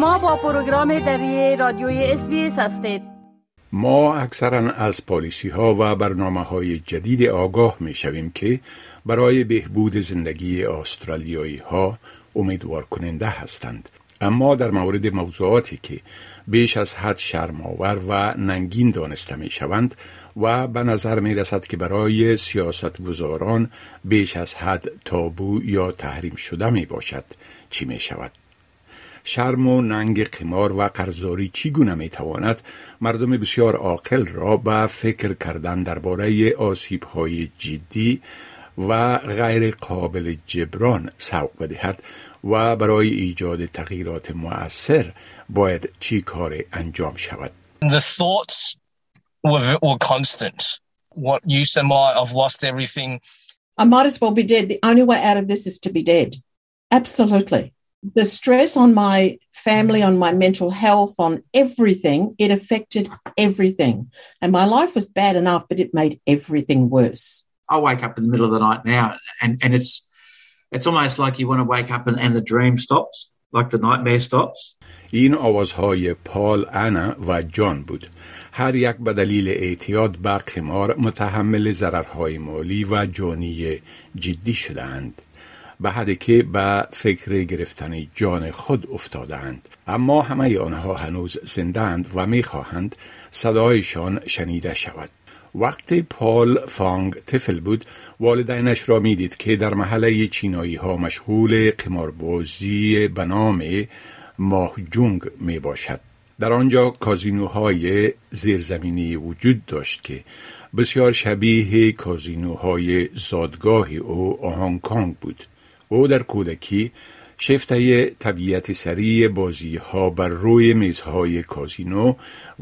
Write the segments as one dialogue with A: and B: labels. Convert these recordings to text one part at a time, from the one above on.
A: شما با پروگرام دری رادیوی اس هستید
B: ما اکثرا از پالیسی ها و برنامه های جدید آگاه می شویم که برای بهبود زندگی استرالیایی ها امیدوار کننده هستند اما در مورد موضوعاتی که بیش از حد شرماور و ننگین دانسته می شوند و به نظر می رسد که برای سیاست گذاران بیش از حد تابو یا تحریم شده می باشد چی می شود؟ شرم و ننگ قمار و قرضداری چگونه می تواند مردم بسیار عاقل را به فکر کردن درباره آسیب های جدی و غیر قابل جبران سوق بدهد و برای ایجاد تغییرات مؤثر باید چی کار انجام شود
C: The thoughts were, were constant. What use am I? I've lost everything.
D: I might as well be dead. The only way out of this is to be dead. Absolutely. The stress on my family, on my mental health, on everything, it affected everything. And my life was bad enough, but it made everything worse.
E: I wake up in the middle of the night now and, and it's it's almost like you want to wake up and, and the dream stops, like the nightmare stops.
B: این آوازهای پال، انا و جان بود. هر یک به دلیل اعتیاد به قمار متحمل ضررهای مالی و جانی جدی شدند. به که به فکر گرفتن جان خود افتادند. اما همه آنها هنوز زندند و می‌خواهند صدایشان شنیده شود. وقتی پال فانگ طفل بود والدینش را می‌دید که در محله چینایی ها مشغول قماربازی به نام ماهجونگ می باشد در آنجا کازینوهای زیرزمینی وجود داشت که بسیار شبیه کازینوهای زادگاه او هنگ کانگ بود. او در کودکی شفته طبیعت سریع بازی ها بر روی میزهای کازینو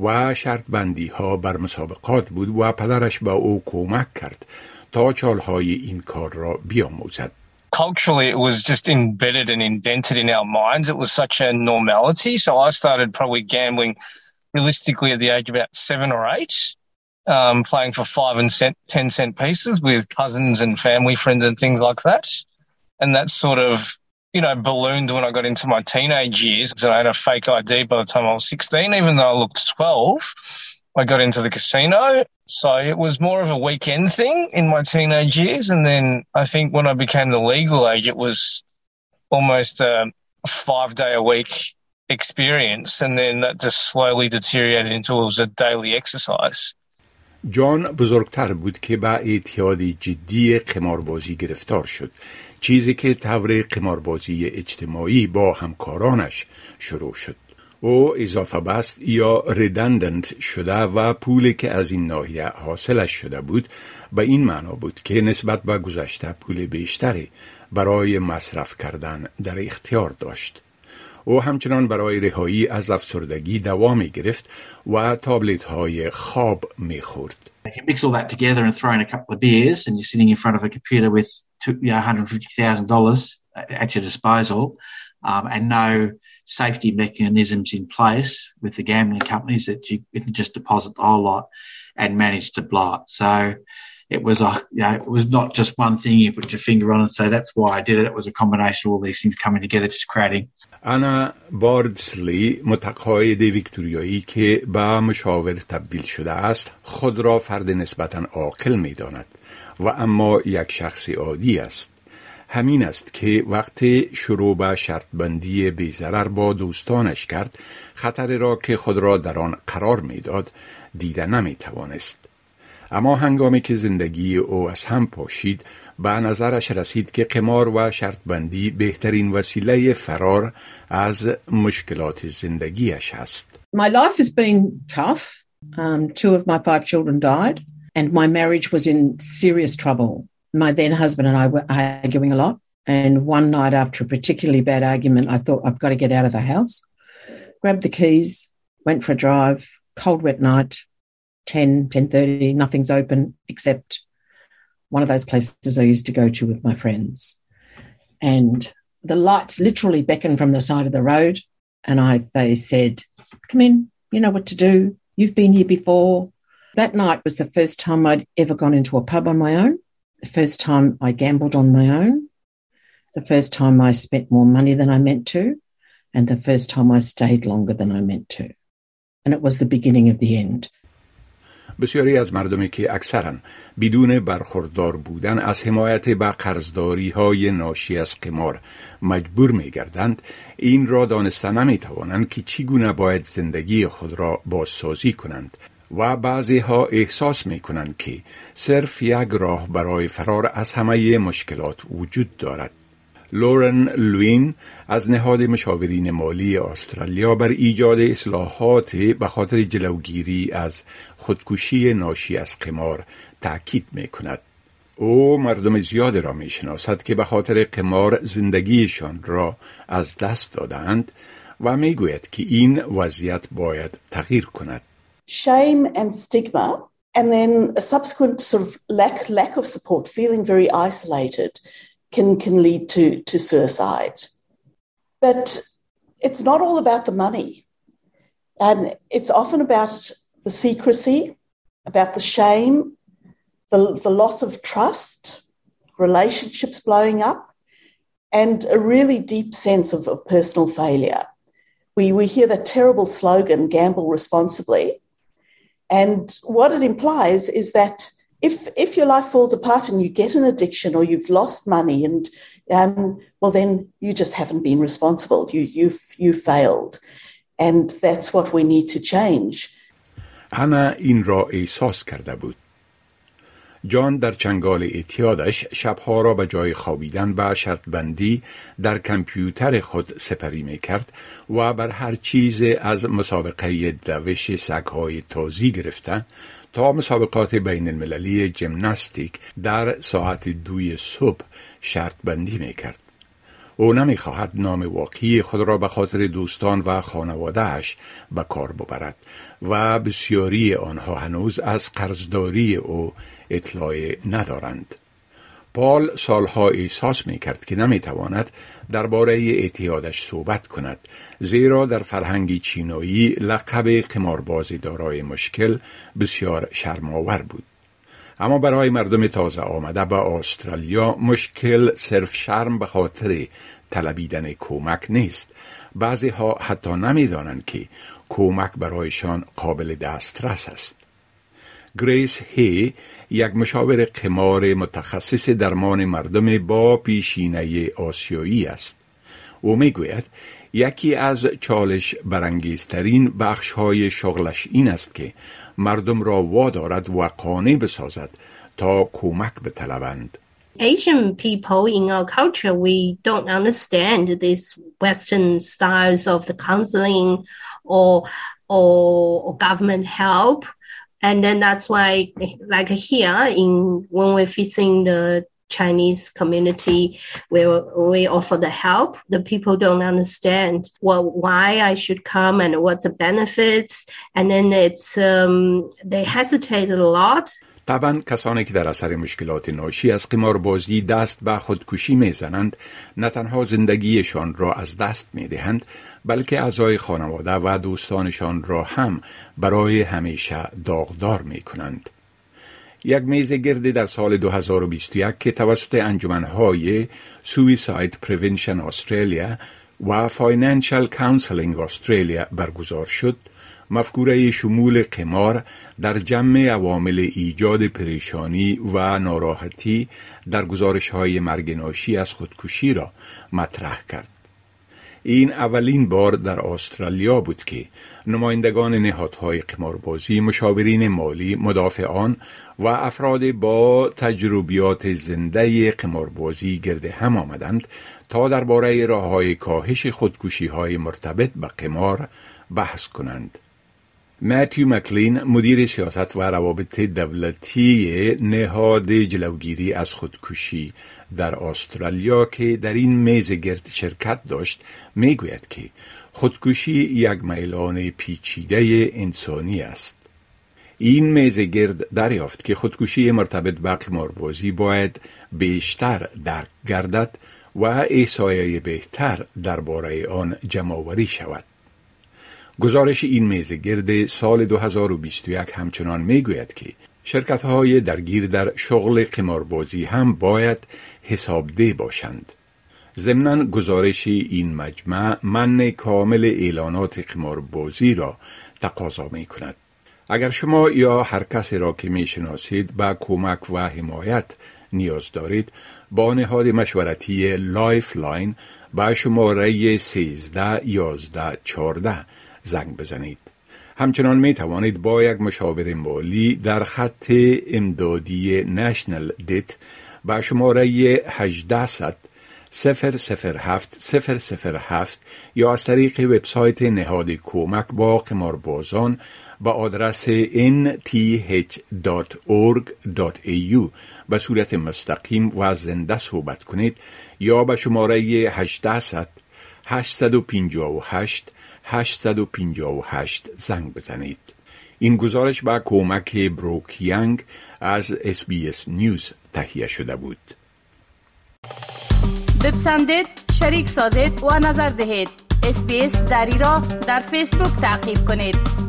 B: و شرط بندی ها بر مسابقات بود و پدرش به او کمک کرد تا چالهای این کار را بیاموزد.
C: Culturally, it was just embedded and indented in our minds. It was such a normality. So I started probably gambling realistically at the age of about seven or eight, um, playing for five and cent, ten cent pieces with cousins and family friends and things like that. And that sort of, you know, ballooned when I got into my teenage years. So I had a fake ID by the time I was 16, even though I looked 12. I got into the casino. So it was more of a weekend thing in my teenage years. And then I think when I became the legal age, it was almost a five day a week experience. And then that just slowly deteriorated into it was a daily exercise.
B: جان بزرگتر بود که به اعتیاد جدی قماربازی گرفتار شد. چیزی که طور قماربازی اجتماعی با همکارانش شروع شد. او اضافه بست یا ردندنت شده و پولی که از این ناحیه حاصلش شده بود به این معنا بود که نسبت به گذشته پول بیشتری برای مصرف کردن در اختیار داشت. او همچنان برای رهایی از افسردگی دوام گرفت و تابلت های خواب میخورد.
E: If you mix all that together and throw in a couple of beers and you're sitting in front of a computer with two, you know, $150,000 at your disposal um, and no safety mechanisms in place with the gambling companies that you can just deposit the whole lot and manage to blow it. So it was a, you know, it was not just one thing you put your finger on and say that's why I did it. It was a combination of all these things coming together, just creating.
B: انا باردسلی متقاعد ویکتوریایی که به مشاور تبدیل شده است خود را فرد نسبتا عاقل می داند و اما یک شخص عادی است همین است که وقتی شروع به شرط بندی بیزرر با دوستانش کرد خطر را که خود را در آن قرار می‌داد دیده نمی توانست اما هنگامی که زندگی او از هم پاشید به نظرش رسید که قمار و شرط بندی بهترین وسیله فرار از مشکلات زندگیش است.
D: My life has been tough. Um, two of my five children died and my marriage was in serious trouble. My then husband and I were arguing a lot. And one night after a particularly bad argument, I thought I've got to get out of the house. Grabbed the keys, went for a drive, cold wet night, 10, 10.30, nothing's open except one of those places I used to go to with my friends. And the lights literally beckoned from the side of the road. And I they said, Come in, you know what to do. You've been here before. That night was the first time I'd ever gone into a pub on my own, the first time I gambled on my own, the first time I spent more money than I meant to. and the first time I stayed longer than I meant to. And it was the beginning of the end.
B: بسیاری از مردمی که اکثرا بدون برخوردار بودن از حمایت به قرضداری های ناشی از قمار مجبور می گردند این را دانسته نمی توانند که چگونه باید زندگی خود را بازسازی کنند و بعضی ها احساس می کنند که صرف یک راه برای فرار از همه مشکلات وجود دارد. لورن لوین از نهاد مشاورین مالی استرالیا بر ایجاد اصلاحات به خاطر جلوگیری از خودکشی ناشی از قمار تاکید می کند. او مردم زیاد را می شناسد که به خاطر قمار زندگیشان را از دست دادند و می گوید که این وضعیت باید تغییر کند.
F: Shame and stigma and then a subsequent sort of lack, lack of support, feeling very isolated. Can can lead to to suicide. But it's not all about the money. And it's often about the secrecy, about the shame, the, the loss of trust, relationships blowing up, and a really deep sense of, of personal failure. We, we hear the terrible slogan, gamble responsibly. And what it implies is that if if your life falls apart and you get an addiction or you've lost money and um, well then you just haven't been responsible you you've you failed and that's what we need to change
B: انا این را احساس کرده بود جان در چنگال اعتیادش شبها را به جای خوابیدن به شرط بندی در کمپیوتر خود سپری می کرد و بر هر چیز از مسابقه دوش سگهای تازی گرفته تا مسابقات بین المللی جمناستیک در ساعت دوی صبح شرط بندی می کرد. او نمی خواهد نام واقعی خود را به خاطر دوستان و خانوادهش به کار ببرد و بسیاری آنها هنوز از قرضداری او اطلاع ندارند. پال سالها احساس می کرد که نمی تواند درباره اعتیادش صحبت کند زیرا در فرهنگ چینایی لقب قمارباز دارای مشکل بسیار شرماور بود. اما برای مردم تازه آمده به استرالیا مشکل صرف شرم به خاطر طلبیدن کمک نیست. بعضی ها حتی نمی‌دانند که کمک برایشان قابل دسترس است. گریس هی یک مشاور قمار متخصص درمان مردم با پیشینه آسیایی است. او می‌گوید یکی از چالش برانگیزترین بخش های شغلش این است که مردم را وادارد و قانع بسازد تا کمک بطلبند.
G: Asian people in our culture, we don't understand these Western styles of the counseling or, or, or government help. And then that's why like here in when we're facing the Chinese community where we offer the help, the people don't understand what why I should come and what the benefits, and then it's um, they hesitate a lot.
B: طبعا کسانی که در اثر مشکلات ناشی از قماربازی دست به خودکشی می‌زنند نه تنها زندگیشان را از دست می‌دهند بلکه اعضای خانواده و دوستانشان را هم برای همیشه داغدار می کنند. یک میز گرد در سال 2021 که توسط انجمنهای Suicide Prevention Australia و Financial Counselling Australia برگزار شد مفکوره شمول قمار در جمع عوامل ایجاد پریشانی و ناراحتی در گزارش های مرگناشی از خودکشی را مطرح کرد. این اولین بار در استرالیا بود که نمایندگان نهادهای قماربازی، مشاورین مالی، مدافعان و افراد با تجربیات زنده قماربازی گرد هم آمدند تا درباره راه های کاهش خودکشی های مرتبط به قمار بحث کنند. ماتیو مکلین مدیر سیاست و روابط دولتی نهاد جلوگیری از خودکشی در استرالیا که در این میز گرد شرکت داشت می‌گوید که خودکشی یک میلان پیچیده انسانی است. این میز گرد دریافت که خودکشی مرتبط به قماربازی باید بیشتر درک گردد و احسایه بهتر درباره آن جمعآوری شود. گزارش این میز گرد سال 2021 همچنان می‌گوید که شرکت های درگیر در شغل قماربازی هم باید حسابده باشند. ضمنا گزارش این مجمع منع کامل اعلانات بازی را تقاضا می کند. اگر شما یا هر کسی را که می شناسید به کمک و حمایت نیاز دارید با نهاد مشورتی Lifeline با شماره 13 11 14 زنگ بزنید. همچنان می توانید با یک مشاور مالی در خط امدادی نشنل دیت با شماره 1800 007 007 یا از طریق وبسایت نهاد کمک با قماربازان با آدرس nth.org.au به صورت مستقیم و زنده صحبت کنید یا به شماره 800 858 858 زنگ بزنید. این گزارش با کمک بروک یانگ از SBS News تهیه شده بود.
A: بپسندید، شریک سازید و نظر دهید. SBS دری را در فیسبوک تعقیب کنید.